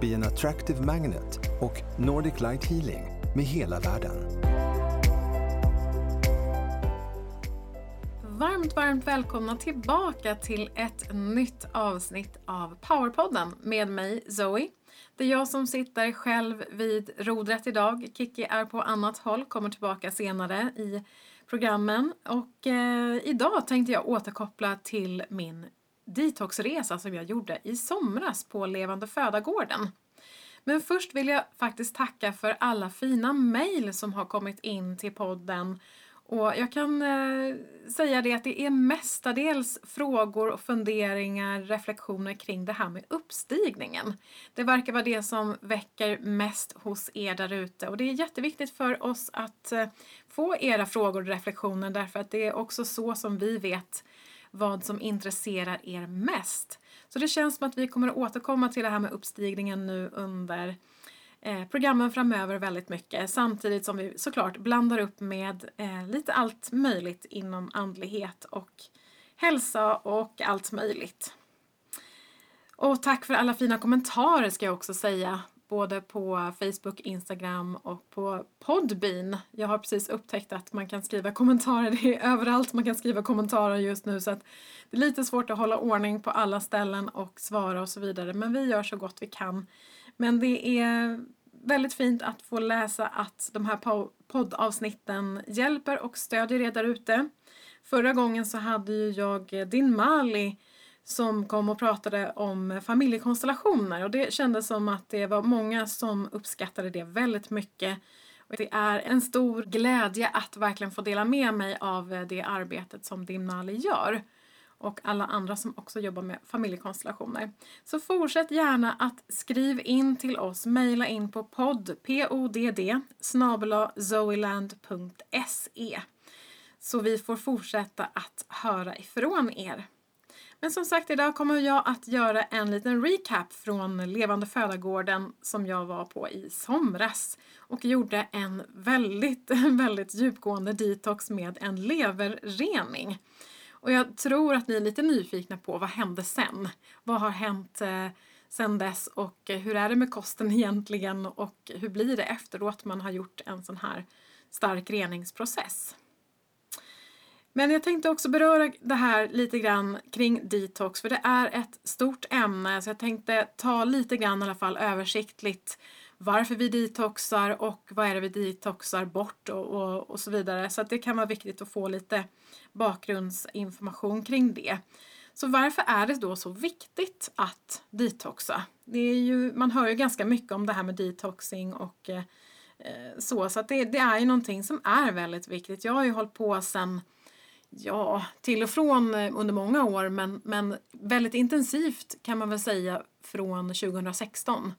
Be an Attractive Magnet och Nordic Light Healing med hela världen. Varmt, varmt välkomna tillbaka till ett nytt avsnitt av Powerpodden med mig Zoe. Det är jag som sitter själv vid rodret idag. Kiki är på annat håll, kommer tillbaka senare i programmen. Och eh, idag tänkte jag återkoppla till min detoxresa som jag gjorde i somras på Levande Födagården. Men först vill jag faktiskt tacka för alla fina mejl som har kommit in till podden och jag kan eh, säga det att det är mestadels frågor och funderingar, reflektioner kring det här med uppstigningen. Det verkar vara det som väcker mest hos er där ute och det är jätteviktigt för oss att eh, få era frågor och reflektioner därför att det är också så som vi vet vad som intresserar er mest. Så det känns som att vi kommer att återkomma till det här med uppstigningen nu under eh, programmen framöver väldigt mycket samtidigt som vi såklart blandar upp med eh, lite allt möjligt inom andlighet och hälsa och allt möjligt. Och tack för alla fina kommentarer ska jag också säga både på Facebook, Instagram och på Podbean. Jag har precis upptäckt att man kan skriva kommentarer, det är överallt man kan skriva kommentarer just nu så att det är lite svårt att hålla ordning på alla ställen och svara och så vidare men vi gör så gott vi kan. Men det är väldigt fint att få läsa att de här poddavsnitten hjälper och stödjer er där ute. Förra gången så hade ju jag eh, din Mali som kom och pratade om familjekonstellationer och det kändes som att det var många som uppskattade det väldigt mycket. Och det är en stor glädje att verkligen få dela med mig av det arbetet som Dimnali gör och alla andra som också jobbar med familjekonstellationer. Så fortsätt gärna att skriv in till oss, mejla in på podd, podd, zoeland.se så vi får fortsätta att höra ifrån er. Men som sagt, idag kommer jag att göra en liten recap från Levande Födagården som jag var på i somras och gjorde en väldigt, väldigt djupgående detox med en leverrening. Och jag tror att ni är lite nyfikna på vad hände sen? Vad har hänt eh, sen dess och hur är det med kosten egentligen och hur blir det efteråt man har gjort en sån här stark reningsprocess? Men jag tänkte också beröra det här lite grann kring detox för det är ett stort ämne så jag tänkte ta lite grann i alla fall översiktligt varför vi detoxar och vad är det vi detoxar bort och, och, och så vidare. Så att det kan vara viktigt att få lite bakgrundsinformation kring det. Så varför är det då så viktigt att detoxa? Det är ju, man hör ju ganska mycket om det här med detoxing och eh, så, så att det, det, är ju någonting som är väldigt viktigt. Jag har ju hållit på sedan ja, till och från eh, under många år men, men väldigt intensivt kan man väl säga från 2016.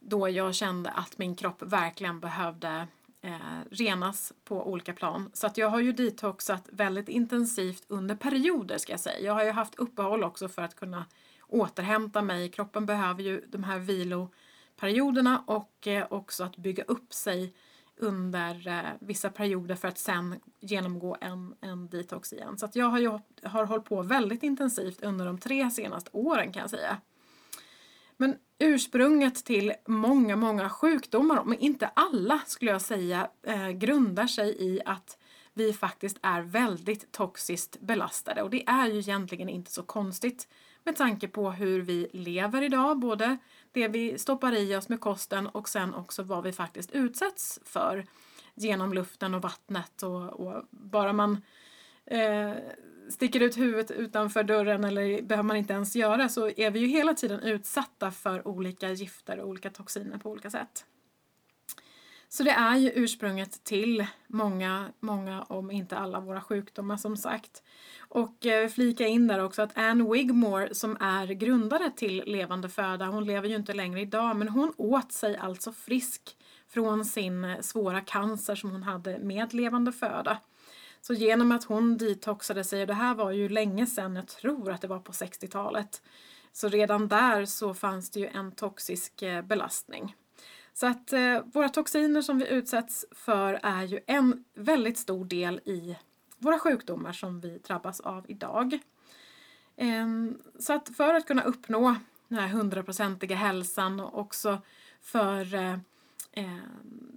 Då jag kände att min kropp verkligen behövde eh, renas på olika plan. Så att jag har ju detoxat väldigt intensivt under perioder ska jag säga. Jag har ju haft uppehåll också för att kunna återhämta mig. Kroppen behöver ju de här viloperioderna och eh, också att bygga upp sig under eh, vissa perioder för att sen genomgå en, en detox igen. Så att jag har, ju, har hållit på väldigt intensivt under de tre senaste åren kan jag säga. Men ursprunget till många, många sjukdomar, men inte alla skulle jag säga, eh, grundar sig i att vi faktiskt är väldigt toxiskt belastade och det är ju egentligen inte så konstigt med tanke på hur vi lever idag, både det vi stoppar i oss med kosten och sen också vad vi faktiskt utsätts för genom luften och vattnet och, och bara man eh, sticker ut huvudet utanför dörren eller behöver man inte ens göra så är vi ju hela tiden utsatta för olika gifter och olika toxiner på olika sätt. Så det är ju ursprunget till många, många om inte alla våra sjukdomar som sagt. Och eh, flika in där också att Anne Wigmore som är grundare till Levande föda, hon lever ju inte längre idag, men hon åt sig alltså frisk från sin svåra cancer som hon hade med levande föda. Så genom att hon detoxade sig, och det här var ju länge sedan, jag tror att det var på 60-talet, så redan där så fanns det ju en toxisk eh, belastning. Så att eh, våra toxiner som vi utsätts för är ju en väldigt stor del i våra sjukdomar som vi drabbas av idag. Eh, så att för att kunna uppnå den här hundraprocentiga hälsan och också för eh, eh,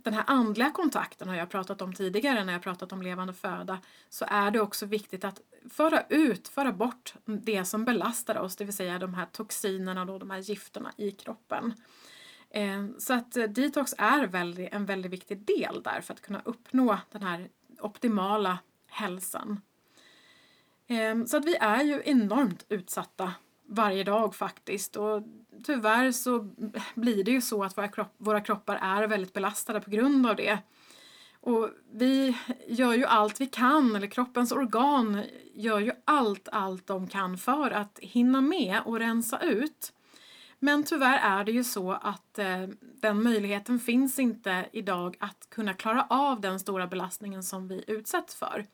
den här andliga kontakten har jag pratat om tidigare när jag pratat om levande föda så är det också viktigt att föra ut, föra bort det som belastar oss, det vill säga de här toxinerna och de här gifterna i kroppen. Ehm, så att eh, detox är väldigt, en väldigt viktig del där för att kunna uppnå den här optimala hälsan. Ehm, så att vi är ju enormt utsatta varje dag faktiskt och tyvärr så blir det ju så att våra, kropp, våra kroppar är väldigt belastade på grund av det. Och vi gör ju allt vi kan, eller kroppens organ gör ju allt, allt de kan för att hinna med och rensa ut. Men tyvärr är det ju så att eh, den möjligheten finns inte idag att kunna klara av den stora belastningen som vi utsätts för.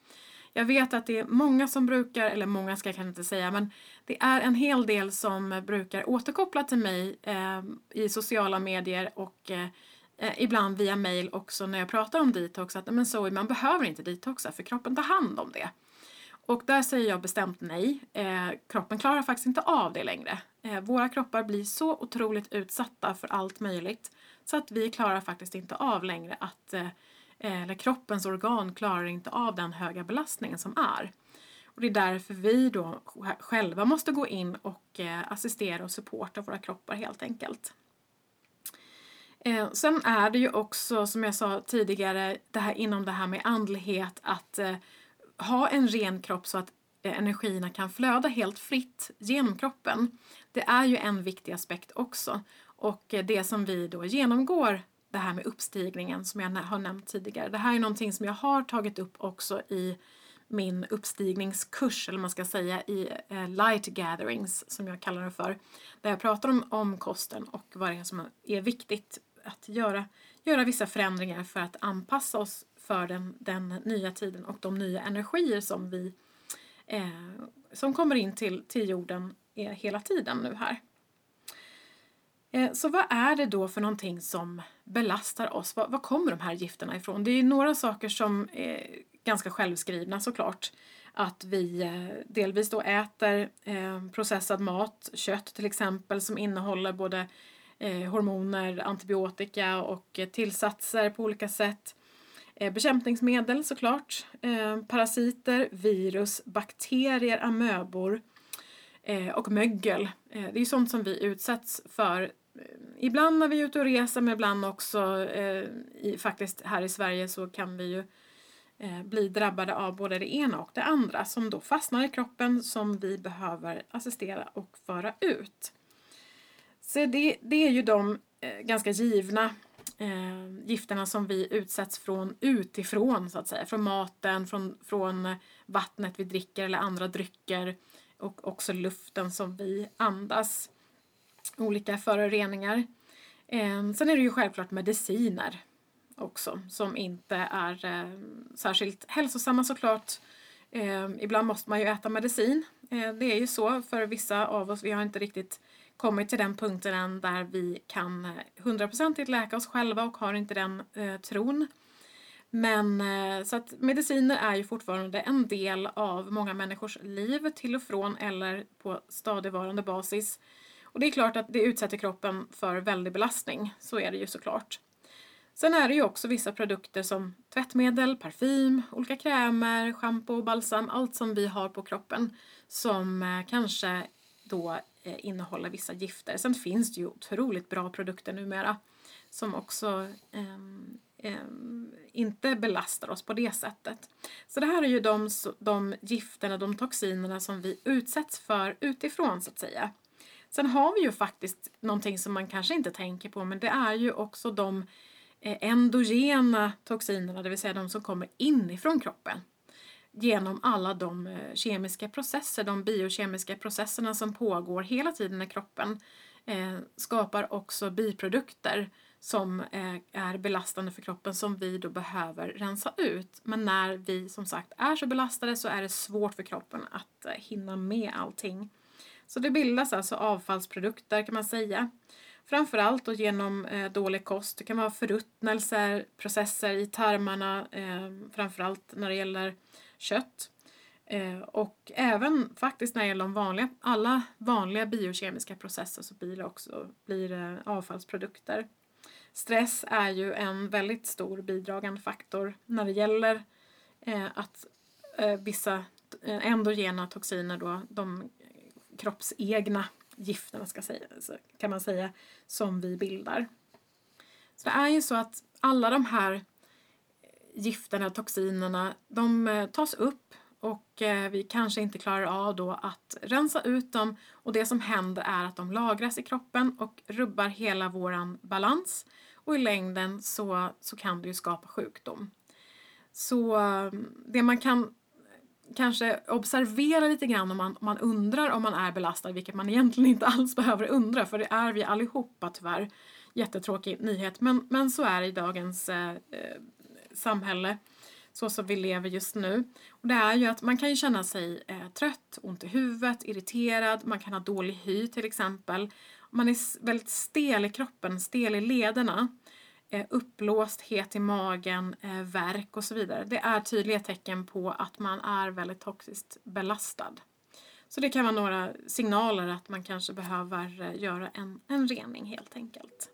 Jag vet att det är många som brukar, eller många ska jag kanske inte säga, men det är en hel del som brukar återkoppla till mig eh, i sociala medier och eh, eh ibland via mail också när jag pratar om detox att men Zoe, man behöver inte detoxa för kroppen tar hand om det. Och där säger jag bestämt nej. Eh, kroppen klarar faktiskt inte av det längre. Eh, våra kroppar blir så otroligt utsatta för allt möjligt så att vi klarar faktiskt inte av längre att, eh, eh, eller kroppens organ klarar inte av den höga belastningen som är. Och det är därför vi då själva måste gå in och assistera och supporta våra kroppar helt enkelt. Sen är det ju också, som jag sa tidigare, det här, inom det här med andlighet att ha en ren kropp så att Eh, energierna kan flöda helt fritt genom kroppen. Det är ju en viktig aspekt också. Och eh, det som vi då genomgår, det här med uppstigningen som jag har nämnt tidigare. Det här är någonting som jag har tagit upp också i min uppstigningskurs, eller man ska säga i eh, light gatherings som jag kallar det för. Där jag pratar om, om kosten och vad det är som är viktigt att göra, göra vissa förändringar för att anpassa oss för den, den nya tiden och de nya energier som vi eh, som kommer in till, till jorden eh, hela tiden nu här. Eh, så vad är det då för någonting som belastar oss? Var, var kommer de här gifterna ifrån? Det är några saker som är ganska självskrivna såklart. Att vi eh, delvis då äter eh, processad mat, kött till exempel, som innehåller både eh, hormoner, antibiotika och eh, tillsatser på olika sätt. Eh, bekämpningsmedel såklart, eh, parasiter, virus, bakterier, amöbor eh, och mögel. Det är sånt som vi utsätts för ibland när vi är ute och reser men ibland också i, faktiskt här i Sverige så kan vi ju bli drabbade av både det ena och det andra som då fastnar i kroppen som vi behöver assistera och föra ut. Så det, det är ju de ganska givna eh, gifterna som vi utsätts från utifrån så att säga. Från maten, från, från vattnet vi dricker eller andra drycker och också luften som vi andas. Olika föroreningar. Eh, sen är det ju självklart mediciner också som inte är eh, särskilt hälsosamma såklart. Eh, ibland måste man ju äta medicin. Eh, det är ju så för vissa av oss. Vi har inte riktigt kommit till den punkten än där vi kan eh, hundraprocentigt läka oss själva och har inte den eh, tron. Men eh, så att mediciner är ju fortfarande en del av många människors liv till och från eller på stadigvarande basis. Och det är klart att det utsätter kroppen för väldig belastning, så är det ju såklart. Sen är det ju också vissa produkter som tvättmedel, parfym, olika krämer, schampo, balsam, allt som vi har på kroppen som eh, kanske då Eh, innehålla vissa gifter. Sen finns det ju otroligt bra produkter numera som också um, um, inte belastar oss på det sättet. Så det här är ju de, de gifterna, de toxinerna som vi utsätts för utifrån så att säga. Sen har vi ju faktiskt någonting som man kanske inte tänker på men det är ju också de eh, endogena toxinerna, det vill säga de som kommer inifrån kroppen genom alla de eh, kemiska processer, de biokemiska processerna som pågår hela tiden i kroppen eh, skapar också biprodukter som eh, är belastande för kroppen som vi då behöver rensa ut. Men när vi som sagt är så belastade så är det svårt för kroppen att eh, hinna med allting. Så det bildas alltså avfallsprodukter kan man säga. Framförallt då genom eh, dålig kost. Det kan vara förruttnelser, processer i tarmarna, eh, framförallt när det gäller kött. Eh, och även faktiskt när det gäller de vanliga, alla vanliga biokemiska processer så blir det också blir det avfallsprodukter. Stress är ju en väldigt stor bidragande faktor när det gäller eh, att eh, vissa endogena toxiner då, de kroppsegna gifterna ska säga, kan man säga, som vi bildar. Så det är ju så att alla de här gifterna, toxinerna, de eh, tas upp och eh, vi kanske inte klarar av då att rensa ut dem och det som händer är att de lagras i kroppen och rubbar hela våran balans och i längden så, så kan det ju skapa sjukdom. Så eh, det man kan kanske observera lite grann om man, om man undrar om man är belastad, vilket man egentligen inte alls behöver undra för det är vi allihopa tyvärr. Jättetråkig nyhet men, men så är det i dagens eh, samhälle så som vi lever just nu. Och det är ju att man kan ju känna sig eh, trött, ont i huvudet, irriterad, man kan ha dålig hy till exempel. Man är väldigt stel i kroppen, stel i lederna, eh, uppblåst, het i magen, eh, värk och så vidare. Det är tydliga tecken på att man är väldigt toxiskt belastad. Så det kan vara några signaler att man kanske behöver eh, göra en, en rening helt enkelt.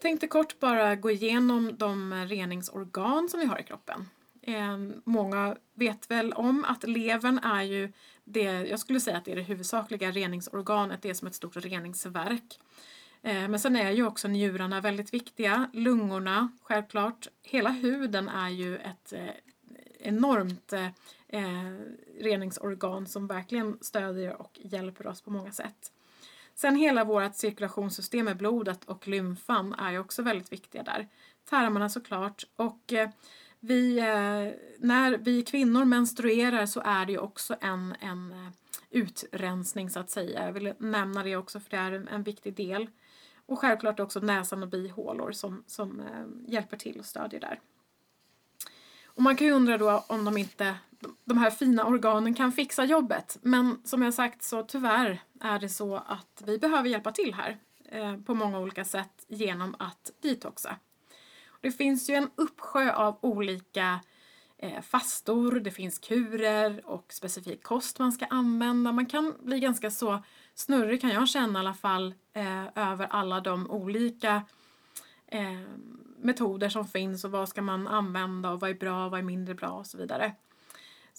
Tänkte kort bara gå igenom de reningsorgan som vi har i kroppen. Ehm, många vet väl om att levern är ju det, jag skulle säga att det är det huvudsakliga reningsorganet, det är som ett stort reningsverk. Ehm, men sen är ju också njurarna väldigt viktiga, lungorna självklart. Hela huden är ju ett eh, enormt eh, reningsorgan som verkligen stödjer och hjälper oss på många sätt. Sen hela vårt cirkulationssystem med blodet och lymfan är ju också väldigt viktiga där. Tarmarna såklart och eh, vi, eh, när vi kvinnor menstruerar så är det ju också en, en eh, utrensning så att säga. Jag vill nämna det också för det är en, en viktig del. Och självklart också näsan och bihålor som, som hjälper till och stödjer där. Och man kan ju undra då om de inte de här fina organen kan fixa jobbet. Men som jag sagt så tyvärr är det så att vi behöver hjälpa till här eh, på många olika sätt genom att detoxa. Det finns ju en uppsjö av olika eh, fastor, det finns kurer och specifik kost man ska använda. Man kan bli ganska så snurrig kan jag känna i alla fall eh, över alla de olika eh, metoder som finns och vad ska man använda och vad är bra och vad är mindre bra och så vidare.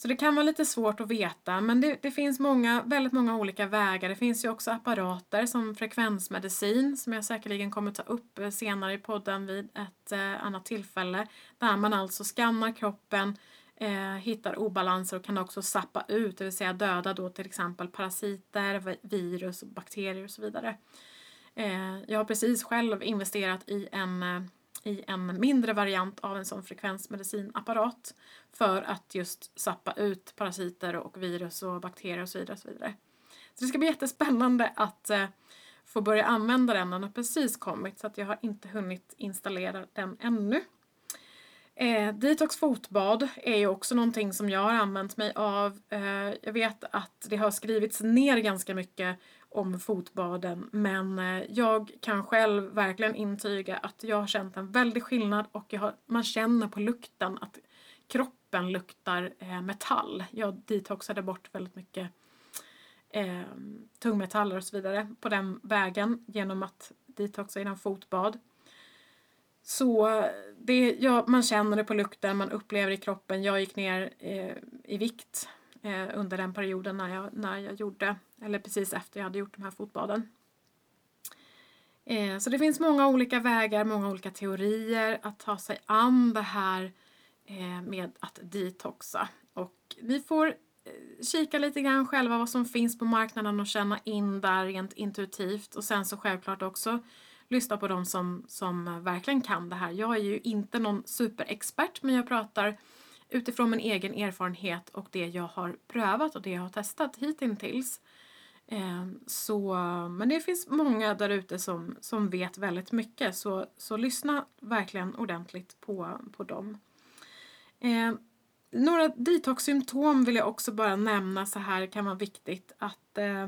Så det kan vara lite svårt att veta men det, det, finns många, väldigt många olika vägar. Det finns ju också apparater som frekvensmedicin som jag säkerligen kommer ta upp eh, senare i podden vid ett eh, annat tillfälle. Där man alltså skannar kroppen, eh, hittar obalanser och kan också sappa ut, det vill säga döda då till exempel parasiter, virus, bakterier och så vidare. Eh, jag har precis själv investerat i en eh, i en mindre variant av en sån frekvensmedicinapparat för att just sappa ut parasiter och virus och bakterier och så vidare. Och så, vidare. så det ska bli jättespännande att eh, få börja använda den. Den har precis kommit så att jag har inte hunnit installera den ännu. Eh, detox fotbad är ju också någonting som jag har använt mig av. Eh, jag vet att det har skrivits ner ganska mycket om fotbaden men eh, jag kan själv verkligen intyga att jag har känt en väldig skillnad och har, man känner på lukten att kroppen luktar eh, metall. Jag detoxade bort väldigt mycket eh, tungmetaller och så vidare på den vägen genom att detoxa innan fotbad. Så det, ja, man känner det på lukten, man upplever i kroppen. Jag gick ner eh, i vikt eh, under den perioden när jag, när jag gjorde, eller precis efter jag hade gjort de här fotbaden. Eh, så det finns många olika vägar, många olika teorier att ta sig an det här eh, med att detoxa. Och vi får eh, kika lite grann själva vad som finns på marknaden och känna in där rent intuitivt och sen så självklart också lyssna på de som, som verkligen kan det här. Jag är ju inte någon superexpert men jag pratar utifrån min egen erfarenhet och det jag har prövat och det jag har testat hittills. Ehm, så, men det finns många där ute som, som vet väldigt mycket så, så lyssna verkligen ordentligt på, på dem. Eh, några detoxsymptom vill jag också bara nämna så här kan vara viktigt att eh,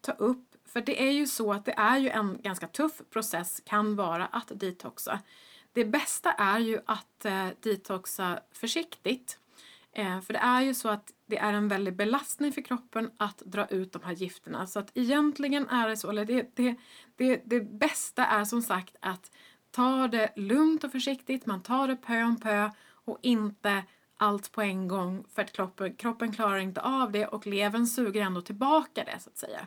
ta upp. För det är ju så att det är ju en ganska tuff process kan vara att detoxa. Det bästa är ju att eh, detoxa försiktigt. Eh, för det är ju så att det är en väldig belastning för kroppen att dra ut de här gifterna. Så att egentligen är det så, eller det, det, det, det bästa är som sagt att ta det lugnt och försiktigt, man tar det pö om pö och inte allt på en gång för att kroppen, kroppen klarar inte av det och levern suger ändå tillbaka det så att säga.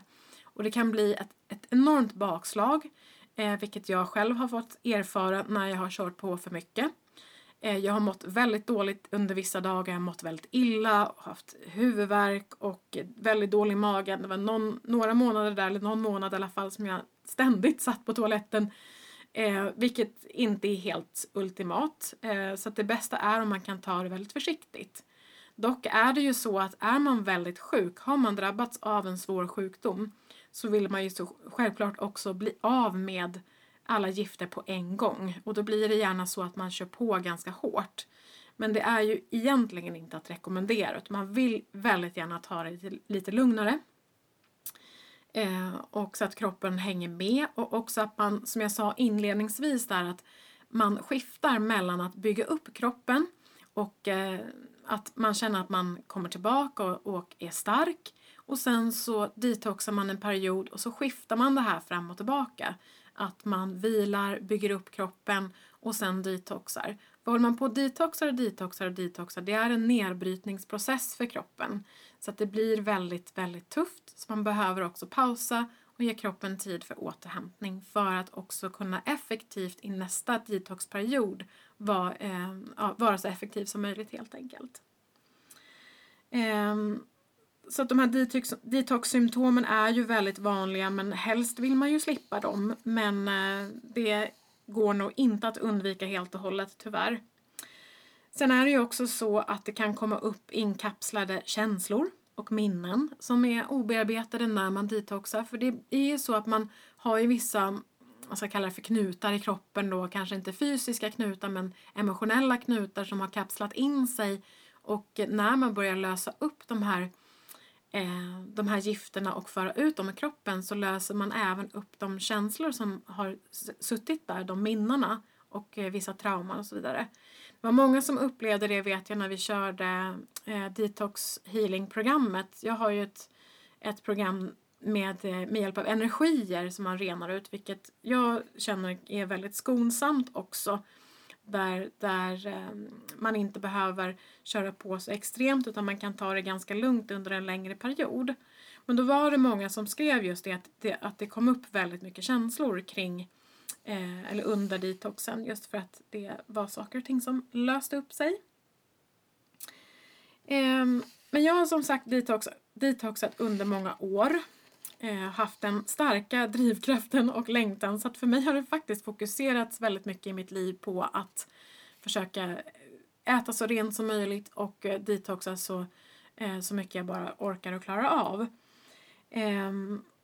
Och det kan bli ett, ett enormt bakslag, eh, vilket jag själv har fått erfara när jag har kört på för mycket. Eh, jag har mått väldigt dåligt under vissa dagar, jag har mått väldigt illa, haft huvudvärk och väldigt dålig mage. Det var någon, några månader där, eller någon månad i alla fall, som jag ständigt satt på toaletten. Eh, vilket inte är helt ultimat. Eh, så att det bästa är om man kan ta det väldigt försiktigt. Dock är det ju så att är man väldigt sjuk, har man drabbats av en svår sjukdom, så vill man ju så självklart också bli av med alla gifter på en gång. Och då blir det gärna så att man kör på ganska hårt. Men det är ju egentligen inte att rekommendera utan man vill väldigt gärna ta det lite, lite lugnare. Eh, och så att kroppen hänger med och också att man, som jag sa inledningsvis där, att man skiftar mellan att bygga upp kroppen och eh, att man känner att man kommer tillbaka och, och är stark och sen så detoxar man en period och så skiftar man det här fram och tillbaka. Att man vilar, bygger upp kroppen och sen detoxar. För håller man på och detoxar och detoxar och detoxar, det är en nedbrytningsprocess för kroppen. Så att det blir väldigt, väldigt tufft. Så man behöver också pausa och ge kroppen tid för återhämtning för att också kunna effektivt i nästa detoxperiod vara, eh, vara så effektiv som möjligt helt enkelt. Eh, så att de här detox, detox-symptomen är ju väldigt vanliga men helst vill man ju slippa dem. Men eh, det går nog inte att undvika helt och hållet tyvärr. Sen är det ju också så att det kan komma upp inkapslade känslor och minnen som är obearbetade när man detoxar. För det är ju så att man har ju vissa, man ska kalla det för knutar i kroppen då, kanske inte fysiska knutar men emotionella knutar som har kapslat in sig och när man börjar lösa upp de här eh, de här gifterna och föra ut dem i kroppen så löser man även upp de känslor som har suttit där, de minnena och eh, vissa trauman och så vidare. Det var många som upplevde det vet jag när vi körde eh, detox healing-programmet. Jag har ju ett, ett program med, eh, med hjälp av energier som man renar ut vilket jag känner är väldigt skonsamt också där, där ehm, man inte behöver köra på så extremt utan man kan ta det ganska lugnt under en längre period. Men då var det många som skrev just det att det, att det kom upp väldigt mycket känslor kring eh, eller under detoxen just för att det var saker och ting som löste upp sig. Eh, men jag har som sagt detox, detoxat under många år Eh, haft den starka drivkraften och längtan så att för mig har det faktiskt fokuserats väldigt mycket i mitt liv på att försöka eh, äta så rent som möjligt och eh, detoxa så, eh, så mycket jag bara orkar och klarar av. Eh,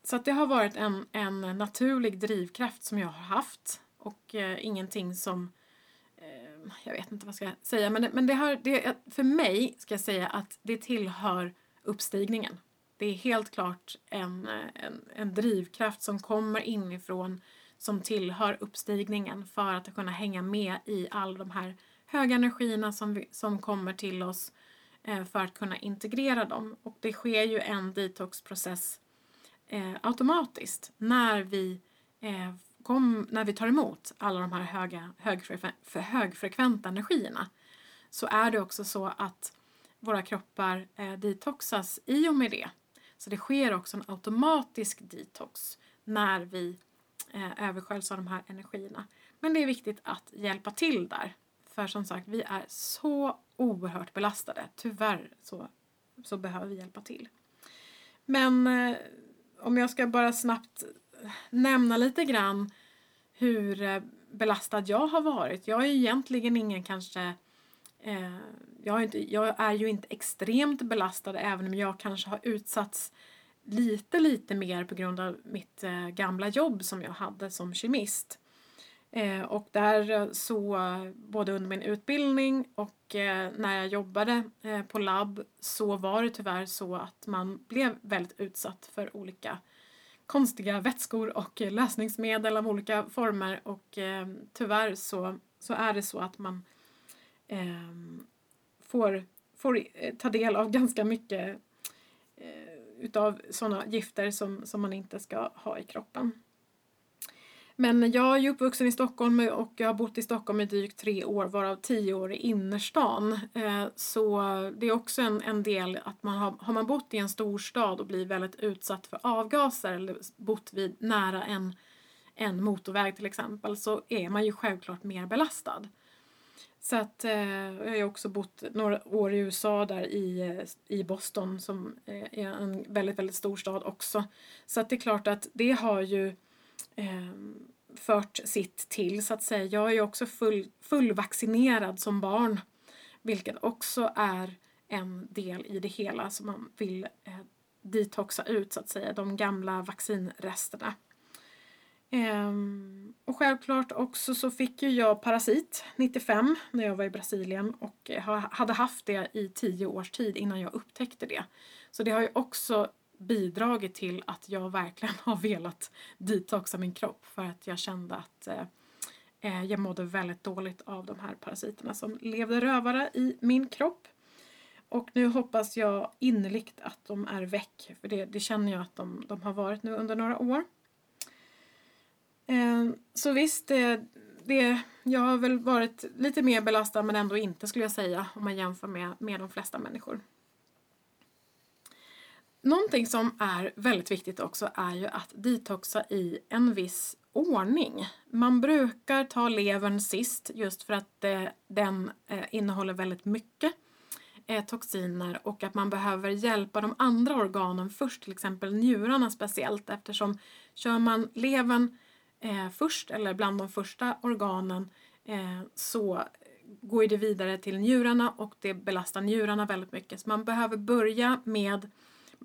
så att det har varit en, en naturlig drivkraft som jag har haft och eh, ingenting som jag vet inte vad jag ska säga men, det, men det har, det, för mig ska jag säga att det tillhör uppstigningen det är helt klart en, eh, en, en drivkraft som kommer inifrån som tillhör uppstigningen för att kunna hänga med i alla de här höga energierna som, vi, som kommer till oss eh, för att kunna integrera dem. Och det sker ju en detoxprocess eh, automatiskt när vi, eh, kom, när vi tar emot alla de här höga, högfrekventa, högfrekventa energierna. Så är det också så att våra kroppar eh, detoxas i och med det. Så det sker också en automatisk detox när vi eh, översköljs av de här energierna. Men det är viktigt att hjälpa till där. För som sagt, vi är så oerhört belastade. Tyvärr så, så behöver vi hjälpa till. Men eh, om jag ska bara snabbt eh, nämna lite grann hur eh, belastad jag har varit. Jag är egentligen ingen kanske eh, Eh, jag, är inte, jag är ju inte extremt belastad även om jag kanske har utsatts lite, lite mer på grund av mitt eh, gamla jobb som jag hade som kemist. Eh, och där så, både under min utbildning och när jag jobbade på labb så var det tyvärr så att man blev väldigt utsatt för olika konstiga vätskor och lösningsmedel av olika former och tyvärr så, så är det så att man Ehm, får, får eh, ta del av ganska mycket eh, utav sådana gifter som, som man inte ska ha i kroppen. Men jag är ju uppvuxen i Stockholm och jag har bott i Stockholm i drygt tre år varav tio år i innerstan. Eh, så det är också en, en del att man har, har man bott i en storstad och blir väldigt utsatt för avgaser eller bott vid nära en, en motorväg till exempel så är man ju självklart mer belastad. Så att eh, jag har ju också bott några år i USA där i, eh, i Boston som eh, är en väldigt, väldigt stor stad också. Så att det är klart att det har ju eh, fört sitt till så att säga. Jag är ju också full, fullvaccinerad som barn. Vilket också är en del i det hela som man vill eh, detoxa ut så att säga. De gamla vaccinresterna. Ehm, och självklart också så fick ju jag parasit 95 när jag var i Brasilien och eh, hade haft det i tio års tid innan jag upptäckte det. Så det har ju också bidragit till att jag verkligen har velat detoxa min kropp för att jag kände att eh, eh, jag mådde väldigt dåligt av de här parasiterna som levde rövare i min kropp. Och nu hoppas jag innerligt att de är väck, för det, det känner jag att de, de har varit nu under några år. Ehm, så visst, det, det, jag har väl varit lite mer belastad men ändå inte skulle jag säga om man jämför med, med de flesta människor. Någonting som är väldigt viktigt också är ju att detoxa i en viss ordning. Man brukar ta levern sist just för att eh, den eh, innehåller väldigt mycket eh, toxiner och att man behöver hjälpa de andra organen först, till exempel njurarna speciellt eftersom kör man levern eh, först eller bland de första organen eh, så går det vidare till njurarna och det belastar njurarna väldigt mycket. Så man behöver börja med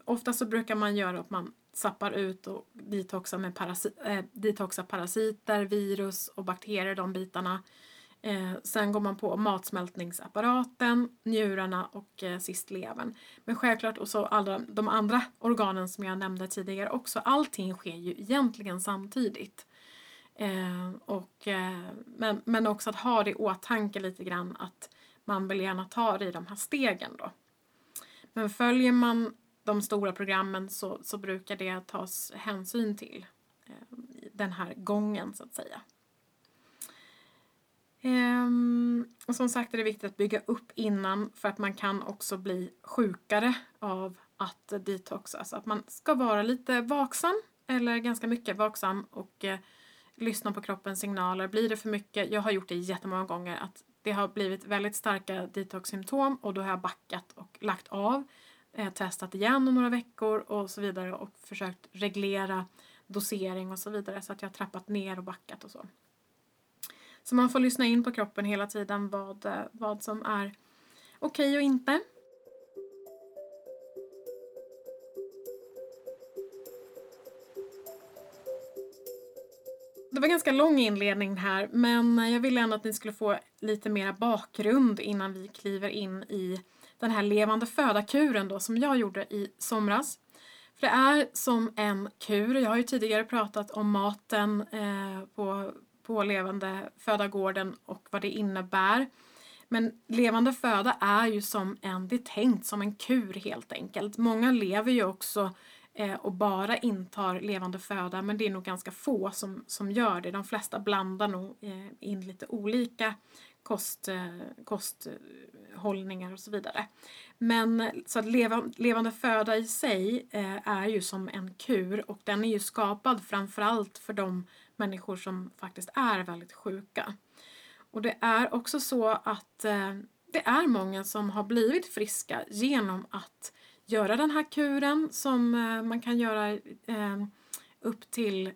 ofta så brukar man göra att man sappar ut och detoxar, med parasi eh, detoxar parasiter, virus och bakterier, de bitarna. Eh, sen går man på matsmältningsapparaten, njurarna och eh, sist levern. Men självklart och så alla de andra organen som jag nämnde tidigare också. Allting sker ju egentligen samtidigt. Eh, och, eh, men, men också att ha det i åtanke lite grann att man vill gärna ta det i de här stegen då. Men följer man de stora programmen så, så brukar det tas hänsyn till eh, den här gången så att säga. Ehm, och som sagt är det viktigt att bygga upp innan för att man kan också bli sjukare av att detoxa. Så att man ska vara lite vaksam eller ganska mycket vaksam och eh, lyssna på kroppens signaler. Blir det för mycket, jag har gjort det jättemånga gånger, att det har blivit väldigt starka detoxsymptom och då har jag backat och lagt av eh, testat igen om några veckor och så vidare och försökt reglera dosering och så vidare så att jag har trappat ner och backat och så. Så man får lyssna in på kroppen hela tiden vad, eh, vad som är okej okay och inte. Var ganska lång inledning här men jag ville ändå att ni skulle få lite mera bakgrund innan vi kliver in i den här levande föda-kuren då som jag gjorde i somras. För det är som en kur. Jag har ju tidigare pratat om maten eh, på, på levande födagården och vad det innebär. Men levande föda är ju som en, det är tänkt som en kur helt enkelt. Många lever ju också eh, Eh, och bara intar levande föda men det är nog ganska få som, som gör det. De flesta blandar nog eh, in lite olika kost, eh, kosthållningar och så vidare. Men så att leva, levande föda i sig är ju som en kur och den är ju skapad framförallt för de människor som faktiskt är väldigt sjuka. Och det är också så att det är många som har blivit friska genom att göra den här kuren som eh, man kan göra eh, upp till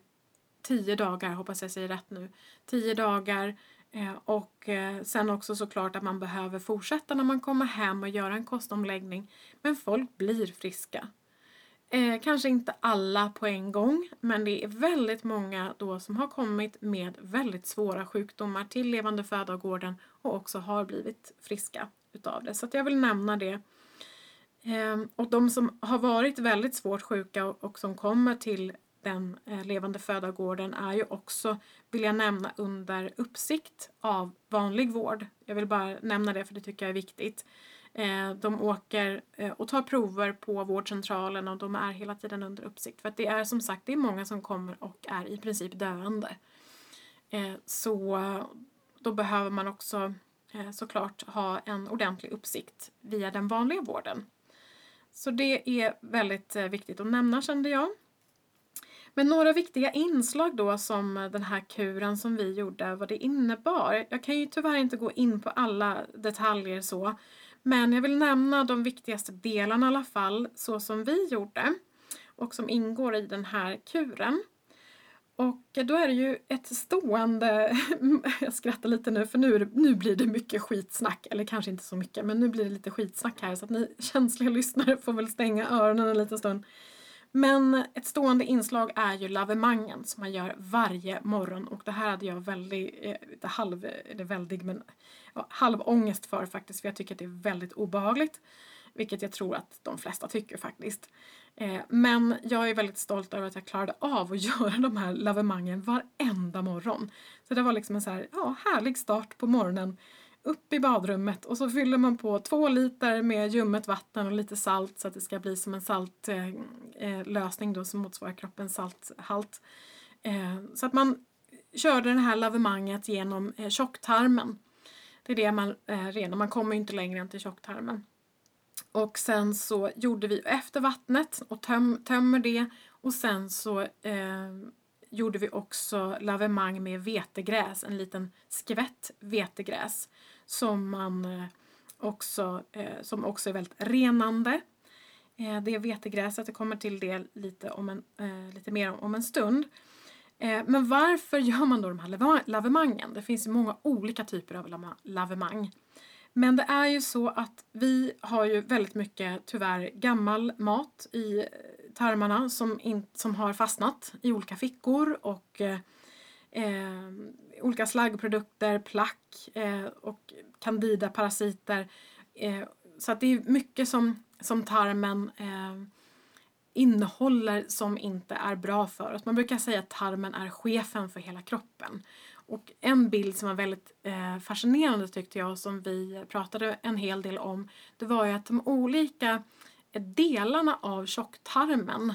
tio dagar, hoppas jag säger rätt nu. Tio dagar eh, och sen också såklart att man behöver fortsätta när man kommer hem och göra en kostomläggning. Men folk blir friska. Eh, kanske inte alla på en gång, men det är väldigt många då som har kommit med väldigt svåra sjukdomar till levande födagården och också har blivit friska utav det. Så jag vill nämna det. Ehm, och de som har varit väldigt svårt sjuka och, som kommer till den eh, levande födagården är ju också, vill jag nämna, under uppsikt av vanlig vård. Jag vill bara nämna det för det tycker jag är viktigt. Ehm, de åker eh, och tar prover på vårdcentralen och de är hela tiden under uppsikt. För att det är som sagt det är många som kommer och är i princip döende. Ehm, så då behöver man också eh, såklart ha en ordentlig uppsikt via den vanliga vården. Så det är väldigt eh, viktigt att nämna kände jag. Men några viktiga inslag då som eh, den här kuren som vi gjorde, vad det innebar. Jag kan ju tyvärr inte gå in på alla detaljer så. Men jag vill nämna de viktigaste delarna i alla fall, så som vi gjorde och som ingår i den här kuren. Och då är det ju ett stående, jag skrattar lite nu för nu, nu blir det mycket skitsnack, eller kanske inte så mycket, men nu blir det lite skitsnack här så att ni känsliga lyssnare får väl stänga öronen en liten stund. Men ett stående inslag är ju lavemangen som man gör varje morgon och det här hade jag väldigt, eh, halv, eller väldigt, men ja, halv ångest för faktiskt för jag tycker att det är väldigt obehagligt. Vilket jag tror att de flesta tycker faktiskt. Eh, men jag är väldigt stolt över att jag klarade av att göra de här lavemangen varenda morgon. Så det var liksom en så här, ja, härlig start på morgonen upp i badrummet och så fyller man på två liter med ljummet vatten och lite salt så att det ska bli som en saltlösning eh, eh, då som motsvarar kroppens salthalt. Så att man körde det här lavemanget genom tjocktarmen. Det är det man renar, man kommer inte längre än till tjocktarmen. Och sen så gjorde vi efter vattnet och töm, tömmer det och sen så eh, gjorde vi också lavemang med vetegräs, en liten skvätt vetegräs som man eh, också, eh, som också är väldigt renande. Eh, det är vetegräset, jag kommer till det lite, om en, eh, lite mer om en stund. Eh, men varför gör man då de här lavemangen? Det finns många olika typer av lavemang. Men det är ju så att vi har ju väldigt mycket tyvärr gammal mat i eh, tarmarna som, in, som har fastnat i olika fickor och eh, eh, olika slaggprodukter, plack eh, och candida parasiter. Eh, så att det är mycket som, som tarmen eh, innehåller som inte är bra för oss. Man brukar säga att tarmen är chefen för hela kroppen. Och en bild som var väldigt eh, fascinerande tyckte jag som vi pratade en hel del om det var ju att de olika delarna av tjocktarmen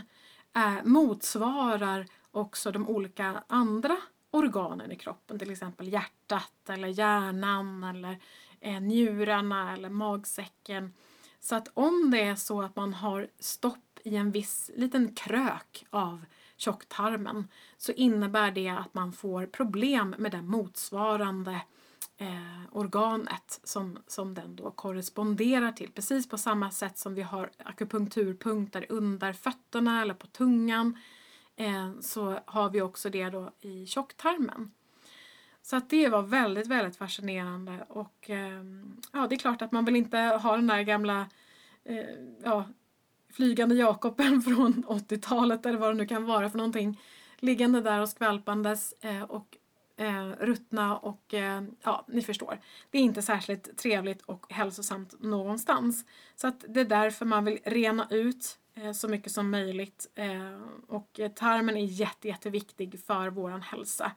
eh, motsvarar också de olika andra organen i kroppen, till exempel hjärtat eller hjärnan eller eh, njurarna eller magsäcken. Så att om det är så att man har stopp i en viss liten krök av tjocktarmen så innebär det att man får problem med det motsvarande eh, organet som, som den då korresponderar till. Precis på samma sätt som vi har akupunkturpunkter under fötterna eller på tungan eh, så har vi också det då i tjocktarmen. Så att det var väldigt, väldigt fascinerande och eh, ja, det är klart att man vill inte ha den där gamla eh, ja, flygande Jakoben från 80-talet eller vad det nu kan vara för någonting liggande där och skvalpandes eh, och eh, ruttna och eh, ja, ni förstår. Det är inte särskilt trevligt och hälsosamt någonstans. Så att det är därför man vill rena ut eh, så mycket som möjligt eh, och tarmen är jätte, jätteviktig för våran hälsa.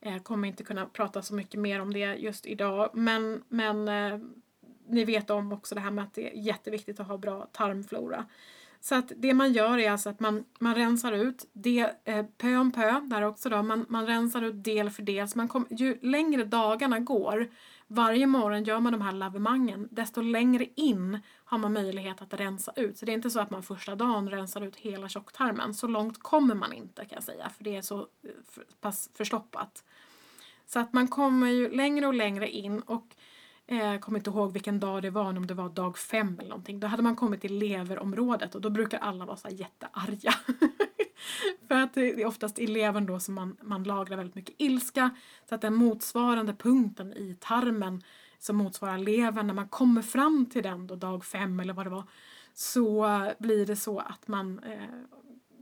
Jag kommer inte kunna prata så mycket mer om det just idag men, men eh, ni vet om också det här med att det är jätteviktigt att ha bra tarmflora. Så att det man gör är alltså att man, man rensar ut del, eh, pö om pö, där också då, man, man rensar ut del för del. Så man kom, ju längre dagarna går, varje morgon gör man de här lavemangen, desto längre in har man möjlighet att rensa ut. Så det är inte så att man första dagen rensar ut hela tjocktarmen. Så långt kommer man inte kan jag säga, för det är så eh, pass förstoppat. Så att man kommer ju längre och längre in och eh, kommer inte ihåg vilken dag det var, om det var dag fem eller någonting. Då hade man kommit till leverområdet och då brukar alla vara så jättearga. För att det är oftast i levern då som man, man lagrar väldigt mycket ilska. Så att den motsvarande punkten i tarmen som motsvarar levern, när man kommer fram till den då dag fem eller vad det var, så blir det så att man eh,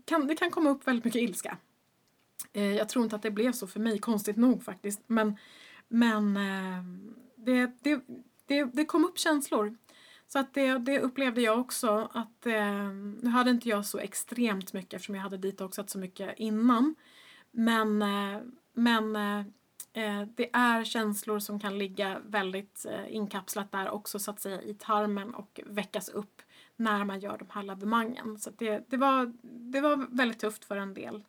kan, det kan komma upp väldigt mycket ilska. Eh, jag tror inte att det blev så för mig, konstigt nog faktiskt. Men, men eh, det, det, det, det kom upp känslor. Så att det, det upplevde jag också att eh, nu hade inte jag så extremt mycket eftersom jag hade detoxat så mycket innan. Men, eh, men eh, eh det är känslor som kan ligga väldigt eh, inkapslat där också så att säga i tarmen och väckas upp när man gör de här lavemangen. Så det, det, var, det var väldigt tufft för en del.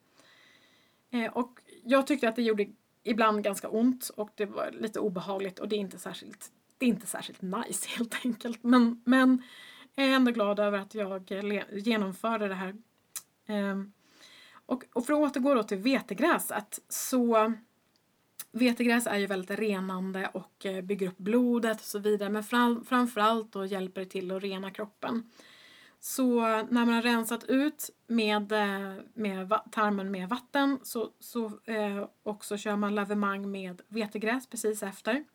Eh, och jag tyckte att det gjorde ibland ganska ont och det var lite obehagligt och det är inte särskilt, det är inte särskilt nice helt enkelt. Men, men jag är ändå glad över att jag genomförde det här. Ehm, och, och för att återgå då till vetegräset så Vetegräs är ju väldigt renande och eh, bygger upp blodet och så vidare men fram, framförallt då hjälper det till att rena kroppen. Så när man har rensat ut med, eh, med tarmen med vatten så, så eh, också kör man lavemang med vetegräs precis efter.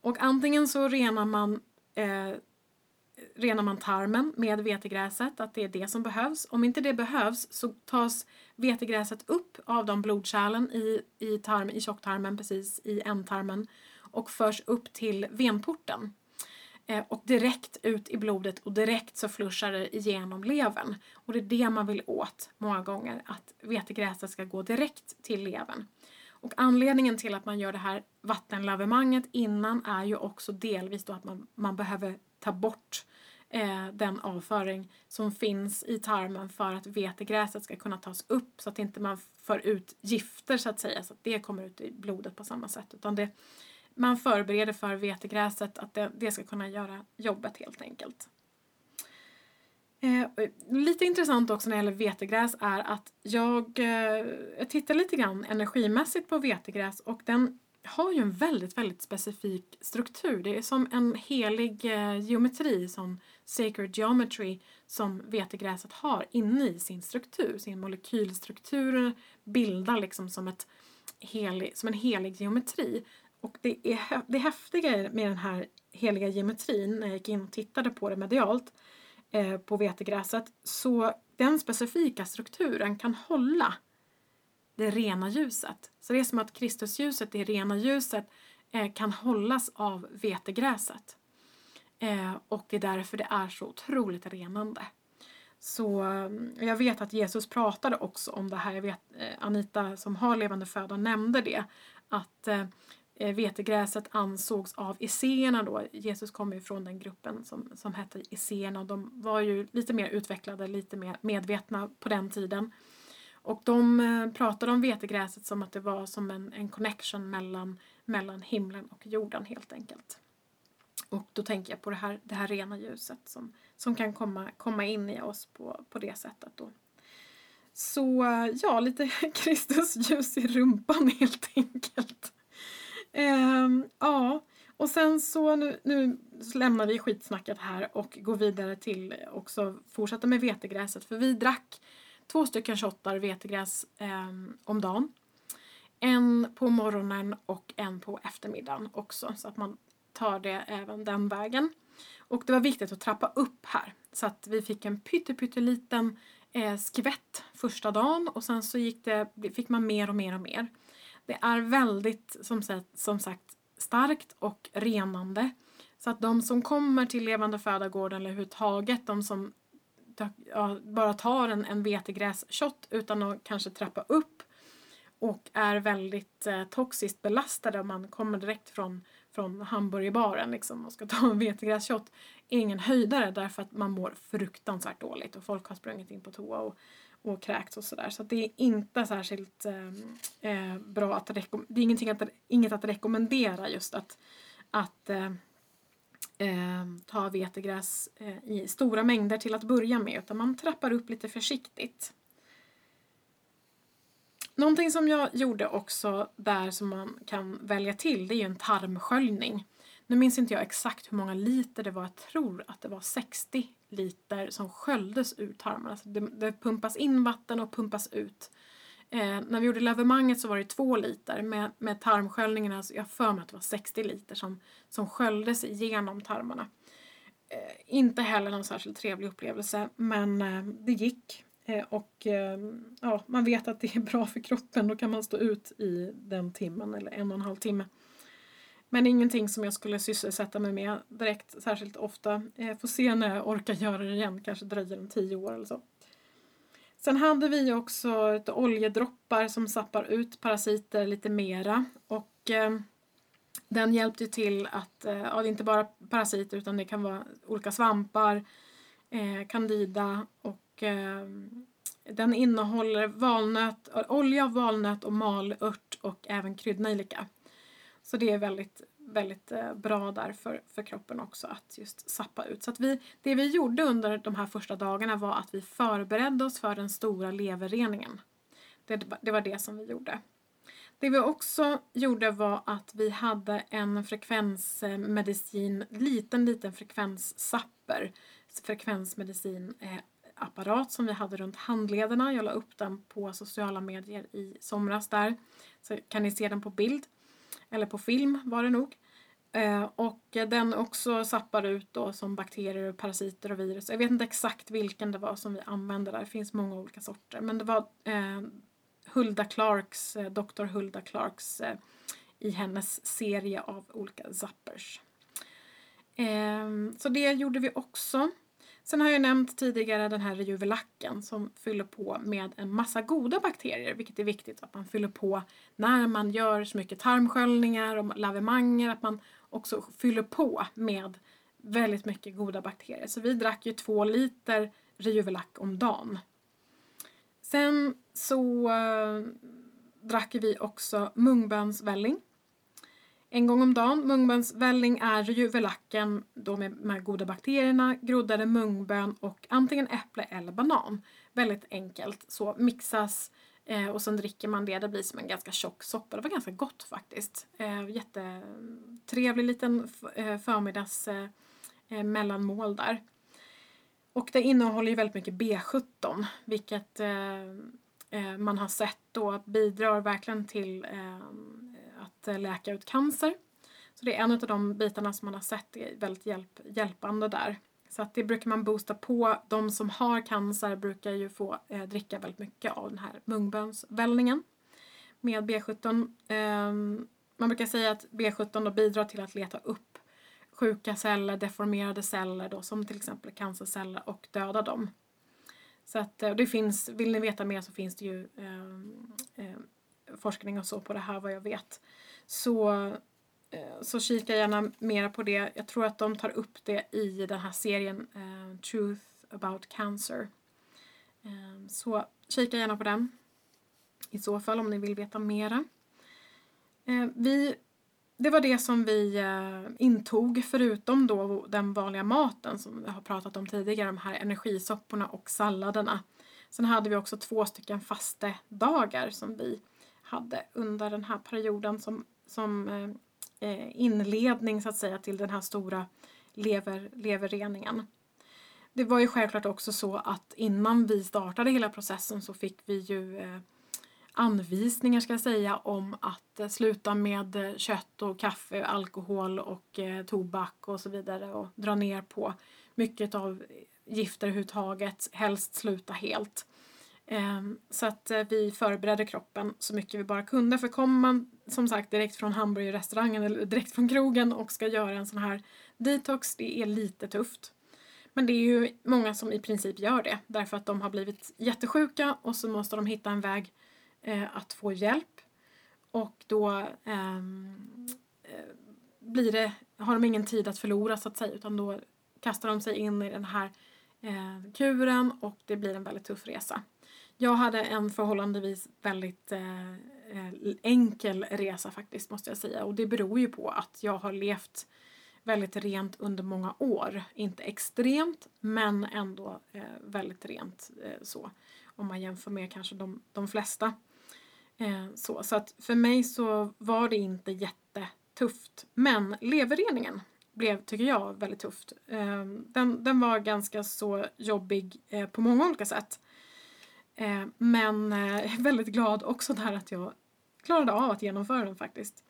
Och antingen så renar man, eh, renar man tarmen med vetegräset, att det är det som behövs. Om inte det behövs så tas vetegräset upp av de blodkärlen i, i, tarm, i tjocktarmen, precis i ändtarmen och förs upp till venporten. Eh, och direkt ut i blodet och direkt så flushar det igenom levern. Och det är det man vill åt många gånger, att vetegräset ska gå direkt till levern. Och anledningen till att man gör det här vattenlavemanget innan är ju också delvis då att man, man behöver ta bort eh, den avföring som finns i tarmen för att vetegräset ska kunna tas upp så att inte man för ut gifter så att säga, så att det kommer ut i blodet på samma sätt. Utan det, man förbereder för vetegräset att det, det ska kunna göra jobbet helt enkelt. Eh, lite intressant också när det gäller vetegräs är att jag, eh, tittar lite grann energimässigt på vetegräs och den har ju en väldigt, väldigt specifik struktur. Det är som en helig eh, geometri, som sacred geometry, som vetegräset har inne i sin struktur. Sin molekylstruktur bildar liksom som, ett helig, som en helig geometri. Och det, är, det häftiga med den här heliga geometrin, när jag gick in och tittade på det medialt, eh, på vetegräset, så den specifika strukturen kan hålla det rena ljuset. Så det är som att Kristusljuset, det rena ljuset, eh, kan hållas av vetegräset. Eh, och det är därför det är så otroligt renande. Så eh, jag vet att Jesus pratade också om det här. Jag vet, eh, Anita som har levande föda nämnde det. Att eh, Eh, vetegräset ansågs av esséerna då. Jesus kom ju från den gruppen som, som hette esséerna och de var ju lite mer utvecklade, lite mer medvetna på den tiden. Och de eh, pratade om vetegräset som att det var som en, en connection mellan, mellan himlen och jorden helt enkelt. Och då tänker jag på det här, det här rena ljuset som, som kan komma, komma in i oss på, på det sättet då. Så ja, lite Kristus ljus i rumpan helt enkelt. Ehm, ja, och sen så nu, nu lämnar vi skitsnacket här och går vidare till också fortsätta med vetegräset. För vi drack två stycken shottar vetegräs eh, om dagen. En på morgonen och en på eftermiddagen också så att man tar det även den vägen. Och det var viktigt att trappa upp här så att vi fick en pytteliten eh, skvätt första dagen och sen så gick det, fick man mer och mer och mer. Det är väldigt som sagt, som sagt starkt och renande. Så att de som kommer till Levande Födagården eller överhuvudtaget de som ja, bara tar en, en vetegrässhot utan att kanske trappa upp och är väldigt eh, toxiskt belastade om man kommer direkt från, från hamburgerbaren liksom, och ska ta en vetegrässhot är ingen höjdare därför att man mår fruktansvärt dåligt och folk har sprungit in på toa och, och kräkts och sådär. Så, det är inte särskilt ehm, eh, bra att rekommendera, det är ingenting att, inget att rekommendera just att, att eh, eh, ta vetegräs eh, i stora mängder till att börja med utan man trappar upp lite försiktigt. Någonting som jag gjorde också där som man kan välja till det är ju en tarmsköljning. Nu minns inte jag exakt hur många liter det var. Jag tror att det var 60 liter som sköljdes ur tarmarna. Alltså det, det pumpas in vatten och pumpas ut. Eh, när vi gjorde lavemanget så var det två liter. Med, med tarmsköljningen, alltså jag för mig att det var 60 liter som, som sköljdes igenom tarmarna. Eh, inte heller någon särskilt trevlig upplevelse, men eh, det gick. Eh, och eh, ja, man vet att det är bra för kroppen. Då kan man stå ut i den timmen eller en och en halv timme. Men ingenting som jag skulle sysselsätta mig med direkt särskilt ofta. Jag får se när jag orkar göra det igen, kanske dröjer om tio år eller så. Sen hade vi också ett oljedroppar som sappar ut parasiter lite mera. Och eh, den hjälpte till att, eh, ja det är inte bara parasiter utan det kan vara olika svampar, eh, candida och eh, den innehåller valnöt, olja, av valnöt och malört och även kryddnejlika. Så det är väldigt, väldigt eh, bra där för, för kroppen också att just sappa ut. Så att vi, det vi gjorde under de här första dagarna var att vi förberedde oss för den stora leverreningen. Det, det var det som vi gjorde. Det vi också gjorde var att vi hade en frekvensmedicin, liten, liten frekvenssapper, frekvensmedicinapparat eh, som vi hade runt handlederna. Jag la upp den på sociala medier i somras där. Så kan ni se den på bild. Eller på film var det nog. Eh, och den också sappar ut då som bakterier, och parasiter och virus. Jag vet inte exakt vilken det var som vi använde där. Det finns många olika sorter. Men det var eh, Hulda Clarks, eh, Dr. Hulda Clarks i hennes serie av olika zappers. Så det gjorde vi också. Sen har jag nämnt tidigare den här rejuvelacken som fyller på med en massa goda bakterier, vilket är viktigt att man fyller på när man gör så mycket tarmsköljningar och lavemanger, att man också fyller på med väldigt mycket goda bakterier. Så vi drack ju två liter rejuvelack om dagen. Sen så eh, drack vi också mungbönsvälling en gång om dagen. Mungbönsvälling är ju velacken då med de här goda bakterierna, groddade mungbön och antingen äpple eller banan. Väldigt enkelt. Så mixas eh, och sen dricker man det. Det blir som en ganska tjock soppa. Det var ganska gott faktiskt. Eh, jättetrevlig liten eh, förmiddags eh, eh, mellanmål där. Och det innehåller ju väldigt mycket B17 vilket eh, eh, man har sett då bidrar verkligen till eh, att eh, läka ut cancer. Så det är en av de bitarna som man har sett är väldigt hjälp, hjälpande där. Så att det brukar man boosta på. De som har cancer brukar ju få eh, dricka väldigt mycket av den här mungbönsvällningen med B17. Eh, man brukar säga att B17 då bidrar till att leta upp sjuka celler, deformerade celler då, som till exempel cancerceller och döda dem. Så att eh, det finns, vill ni veta mer så finns det ju eh, eh, forskning och så på det här vad jag vet. Så, eh, så kika gärna mera på det. Jag tror att de tar upp det i den här serien eh, Truth about Cancer. Ehm, så kika gärna på den. I så fall om ni vill veta mera. Ehm, vi, det var det som vi eh, intog förutom då den vanliga maten som vi har pratat om tidigare. De här energisopporna och salladerna. Sen hade vi också två stycken faste dagar som vi hade under den här perioden som, som eh, eh, inledning så att säga till den här stora lever, leverreningen. Det var ju självklart också så att innan vi startade hela processen så fick vi ju eh, anvisningar ska jag säga om att eh, sluta med eh, kött och kaffe, alkohol och eh, tobak och så vidare och dra ner på mycket av gifter överhuvudtaget, helst sluta helt. Ehm, så att eh, vi förberedde kroppen så mycket vi bara kunde. För kommer man som sagt direkt från hamburgerrestaurangen eller direkt från krogen och ska göra en sån här detox, det är lite tufft. Men det är ju många som i princip gör det därför att de har blivit jättesjuka och så måste de hitta en väg eh, att få hjälp. Och då ehm, eh, blir det, har de ingen tid att förlora så att säga utan då kastar de sig in i den här eh, kuren och det blir en väldigt tuff resa. Jag hade en förhållandevis väldigt eh, Eh, enkel resa faktiskt måste jag säga och det beror ju på att jag har levt väldigt rent under många år. Inte extremt men ändå eh, väldigt rent eh, så om man jämför med kanske de, de flesta. Eh, så, så att för mig så var det inte jättetufft. Men leverreningen blev, tycker jag, väldigt tufft. Eh, den, den var ganska så jobbig eh, på många olika sätt. Eh, men eh, väldigt glad också där att jag klarade av att genomföra den faktiskt.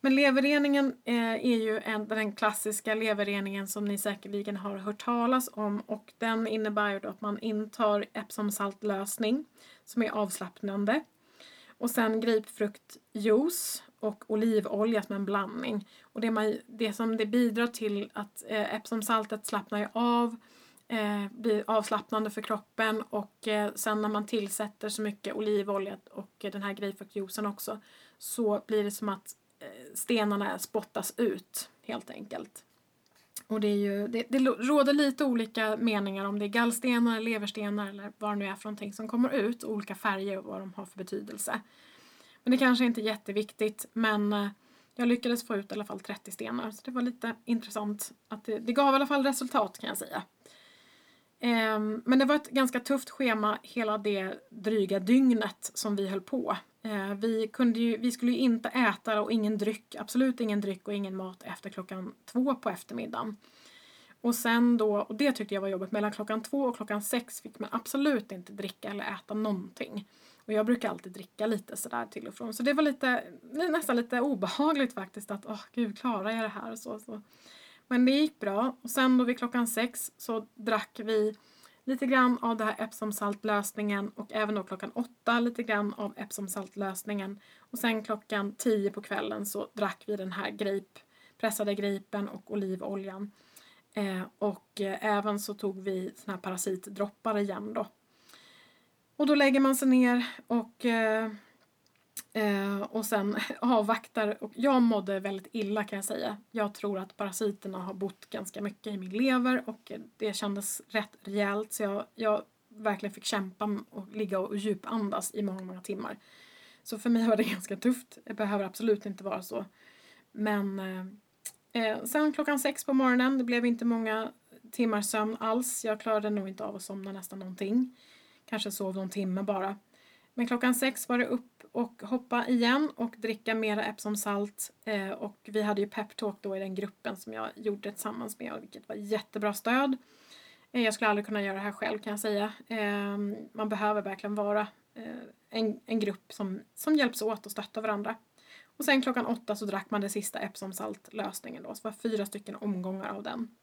Men leverreningen eh, är ju en, den klassiska leverreningen som ni säkerligen har hört talas om och den innebär ju då att man intar Epsomsaltlösning som är avslappnande och sen grapefruktjuice och olivolja som en blandning. Och det, man, det som det bidrar till att eh, Epsom-saltet slappnar ju av, eh, blir avslappnande för kroppen och eh, sen när man tillsätter så mycket olivolja och eh, den här grapefruktjuicen också så blir det som att eh, stenarna spottas ut helt enkelt. Och det, är ju, det, det råder lite olika meningar om det är gallstenar, leverstenar eller vad det nu är för någonting som kommer ut, olika färger och vad de har för betydelse. Men det kanske inte är jätteviktigt men eh, jag lyckades få ut i alla fall 30 stenar så det var lite intressant. att Det, det gav i alla fall resultat kan jag säga. Ehm, men det var ett ganska tufft schema hela det dryga dygnet som vi höll på. Ehm, vi, kunde ju, vi skulle ju inte äta och ingen dryck, absolut ingen dryck och ingen mat efter klockan två på eftermiddagen. Och sen då, och det tyckte jag var jobbigt, mellan klockan två och klockan sex fick man absolut inte dricka eller äta någonting. Och jag brukar alltid dricka lite sådär till och från. Så det var lite, nästan lite obehagligt faktiskt att, åh oh, gud, klarar jag det här? Så, så. Men det gick bra. Och sen då vid klockan sex så drack vi lite grann av det här Epsom-saltlösningen och även då klockan åtta lite grann av Epsom-saltlösningen. Och sen klockan tio på kvällen så drack vi den här grape, pressade gripen och olivoljan. Eh, och eh, även så tog vi såna här parasitdroppar igen då. Och då lägger man sig ner och, eh, eh, och sen avvaktar. Och jag mådde väldigt illa kan jag säga. Jag tror att parasiterna har bott ganska mycket i min lever och det kändes rätt rejält så jag, jag verkligen fick kämpa och ligga och djupandas i många, många timmar. Så för mig var det ganska tufft. Det behöver absolut inte vara så. Men eh, eh, sen klockan sex på morgonen, det blev inte många timmar sömn alls. Jag klarade nog inte av att somna nästan någonting. Kanske sov någon timme bara. Men klockan sex var det upp och hoppa igen och dricka mera Epsom-salt. Eh, och vi hade ju peptalk då i den gruppen som jag gjorde tillsammans med vilket var jättebra stöd. Eh, jag skulle aldrig kunna göra det här själv kan jag säga. Eh, man behöver verkligen vara eh, en, en grupp som, som hjälps åt och stöttar varandra. Och sen klockan åtta så drack man den sista Epsom Salt-lösningen då. Så det var fyra stycken omgångar av den.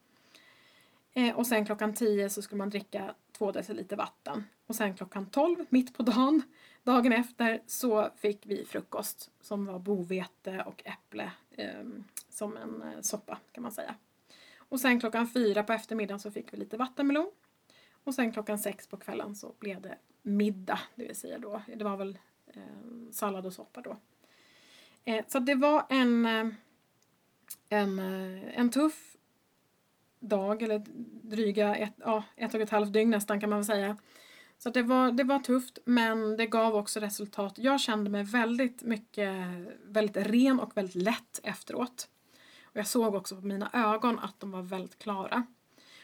Eh, och sen klockan tio så skulle man dricka 2 deciliter vatten. Och sen klockan 12, mitt på dagen, dagen efter, så fick vi frukost som var bovete och äpple eh, som en eh, soppa kan man säga. Och sen klockan 4 på eftermiddagen så fick vi lite vattenmelon. Och sen klockan 6 på kvällen så blev det middag, det vill säga då, det var väl eh, sallad och soppa då. Eh, så det var en, eh, en, eh, en tuff dag, eller dryga ett, ja, ett och ett halvt dygn nästan kan man väl säga. Så det, var, det var tufft men det gav också resultat. Jag kände mig väldigt mycket, väldigt ren och väldigt lätt efteråt. Och jag såg också på mina ögon att de var väldigt klara.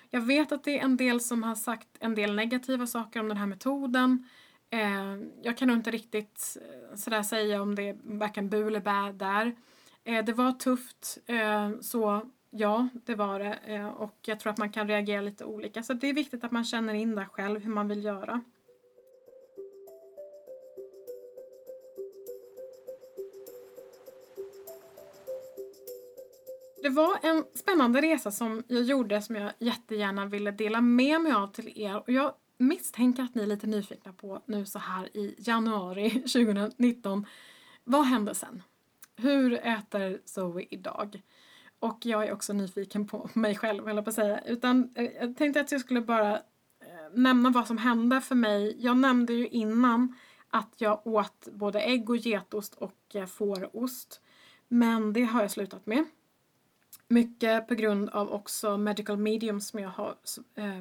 Jag vet att det är en del som har sagt en del negativa saker om den här metoden. Eh, jag kan nog inte riktigt eh, sådär säga om det är varken bu eller bä där. Eh, det var tufft eh, så Ja, det var det. Eh, och jag tror att man kan reagera lite olika. Så det är viktigt att man känner in där själv hur man vill göra. Det var en spännande resa som jag gjorde som jag jättegärna ville dela med mig av till er. Och jag misstänker att ni är lite nyfikna på nu så här i januari 2019. Vad hände sen? Hur äter Zoe idag? Och jag är också nyfiken på mig själv, eller på att säga. Utan eh, jag tänkte att jag skulle bara eh, nämna vad som hände för mig. Jag nämnde ju innan att jag åt både ägg och getost och eh, fårost. Men det har jag slutat med. Mycket på grund av också medical medium som jag har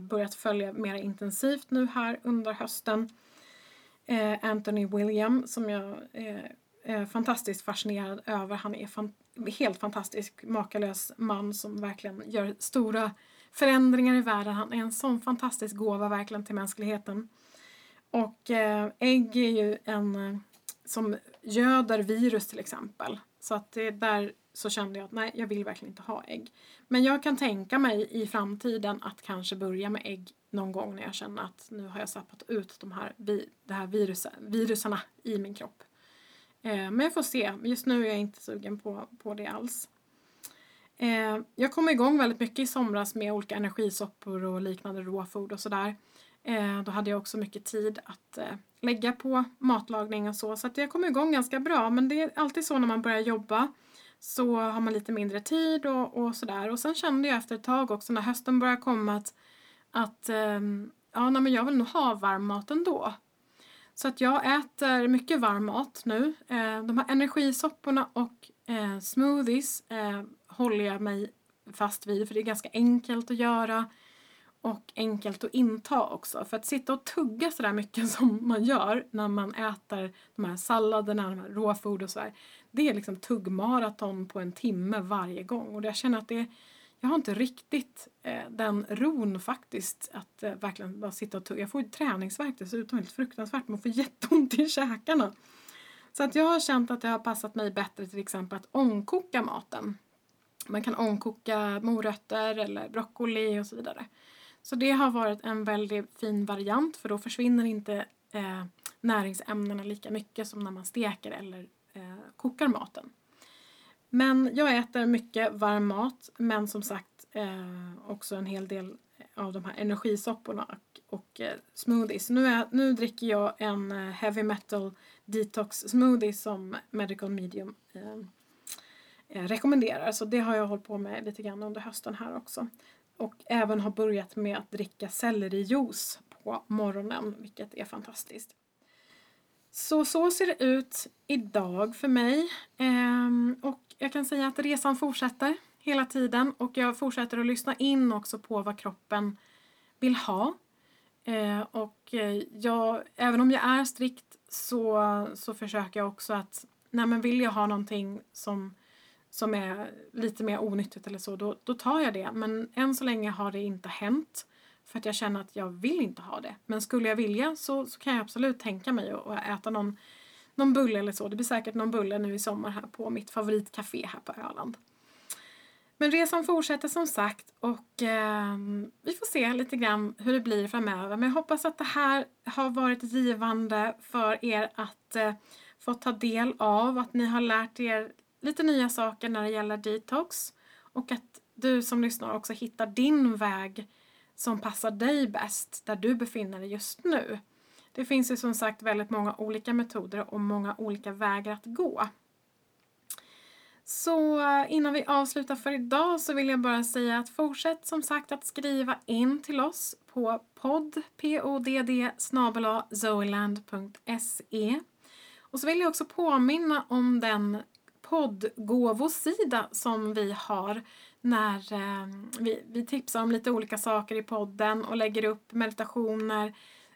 börjat följa mer intensivt nu här under hösten. Anthony William som jag är fantastiskt fascinerad över. Han är helt fantastisk, makalös man som verkligen gör stora förändringar i världen. Han är en sån fantastisk gåva verkligen till mänskligheten. Och eh, ägg är ju en eh, som göder virus till exempel. Så att det är där så kände jag att nej, jag vill verkligen inte ha ägg. Men jag kan tänka mig i framtiden att kanske börja med ägg någon gång när jag känner att nu har jag sappat ut de här, det här viruset, viruserna i min kropp. Eh, men jag får se. Just nu är jag inte sugen på, på det alls. Eh, jag kom igång väldigt mycket i somras med olika energisoppor och liknande råfod och sådär. Eh, då hade jag också mycket tid att lägga på matlagning och så. Så att jag kom igång ganska bra. Men det är alltid så när man börjar jobba så har man lite mindre tid och, och sådär. Och sen kände jag efter ett tag också när hösten började komma att, att ehm, ja, nej, men jag vill nog ha varm mat ändå. Så att jag äter mycket varm mat nu. Eh, de här energisopporna och eh, smoothies eh, håller jag mig fast vid för det är ganska enkelt att göra och enkelt att inta också. För att sitta och tugga sådär mycket som man gör när man äter de här salladerna, de här råfood och sådär. Det är liksom tuggmaraton på en timme varje gång och jag känner att det jag har inte riktigt eh, den ron faktiskt att eh, verkligen bara sitta och tugga. Jag får ju träningsvärk dessutom, helt fruktansvärt. Man får jätteont i käkarna. Så att jag har känt att det har passat mig bättre till exempel att ångkoka maten. Man kan ångkoka morötter eller broccoli och så vidare. Så det har varit en väldigt fin variant för då försvinner inte eh, näringsämnena lika mycket som när man steker eller eh, kokar maten. Men jag äter mycket varm mat men som sagt eh, också en hel del eh, av de här energisopporna och, och eh, smoothies. Nu, är, nu dricker jag en eh, heavy metal detox smoothie som Medical Medium eh, eh, rekommenderar. Så det har jag hållit på med lite grann under hösten här också. Och även har börjat med att dricka sellerijuice på morgonen, vilket är fantastiskt. Så så ser det ut idag för mig. Eh, och jag kan säga att resan fortsätter hela tiden och jag fortsätter att lyssna in också på vad kroppen vill ha. Eh, och eh, jag, även om jag är strikt så, så försöker jag också att, nej men vill jag ha någonting som som är lite mer onyttigt eller så, då, då tar jag det. Men än så länge har det inte hänt. För att jag känner att jag vill inte ha det. Men skulle jag vilja så, så kan jag absolut tänka mig att äta någon, någon bulle eller så. Det blir säkert någon bulle nu i sommar här på mitt favoritcafé här på Öland. Men resan fortsätter som sagt och eh, vi får se lite grann hur det blir framöver. Men jag hoppas att det här har varit givande för er att eh, få ta del av, att ni har lärt er lite nya saker när det gäller detox och att du som lyssnar också hittar din väg som passar dig bäst där du befinner dig just nu. Det finns ju som sagt väldigt många olika metoder och många olika vägar att gå. Så eh, innan vi avslutar för idag så vill jag bara säga att fortsätt som sagt att skriva in till oss på podd, podd zoeland.se och så vill jag också påminna om den poddgåvosida som vi har när eh, vi, vi tipsar om lite olika saker i podden och lägger upp meditationer.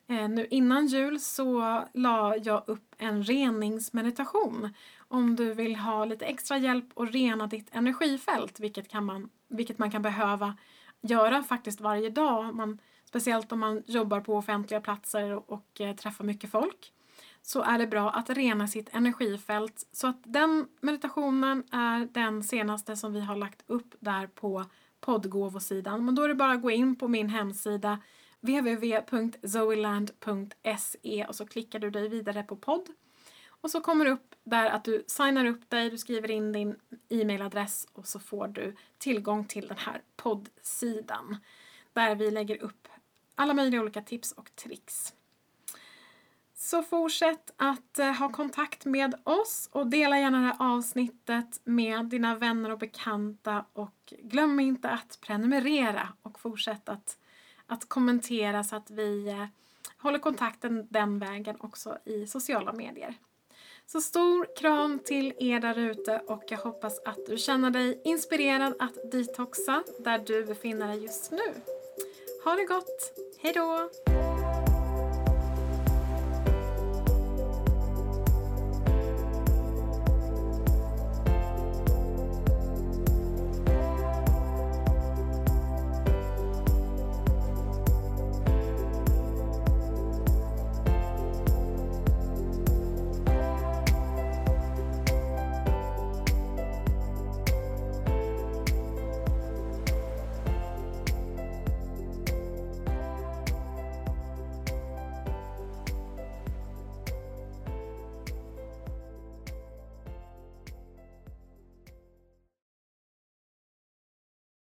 Eh, nu innan jul så la jag upp en reningsmeditation om du vill ha lite extra hjälp att rena ditt energifält, vilket, kan man, vilket man kan behöva göra faktiskt varje dag. Man, speciellt om man jobbar på offentliga platser och, och eh, träffar mycket folk så är det bra att rena sitt energifält. Så att den meditationen är den senaste som vi har lagt upp där på poddgåvosidan. Men då är det bara att gå in på min hemsida www.zoeland.se och så klickar du dig vidare på podd. Och så kommer det upp där att du signar upp dig, du skriver in din e-mailadress och så får du tillgång till den här poddsidan där vi lägger upp alla möjliga olika tips och tricks. Så fortsätt att eh, ha kontakt med oss och dela gärna det här avsnittet med dina vänner och bekanta och glöm inte att prenumerera och fortsätt att, att kommentera så att vi eh, håller kontakten den vägen också i sociala medier. Så stor kram till er där ute och jag hoppas att du känner dig inspirerad att detoxa där du befinner dig just nu. Ha det gott! Hejdå!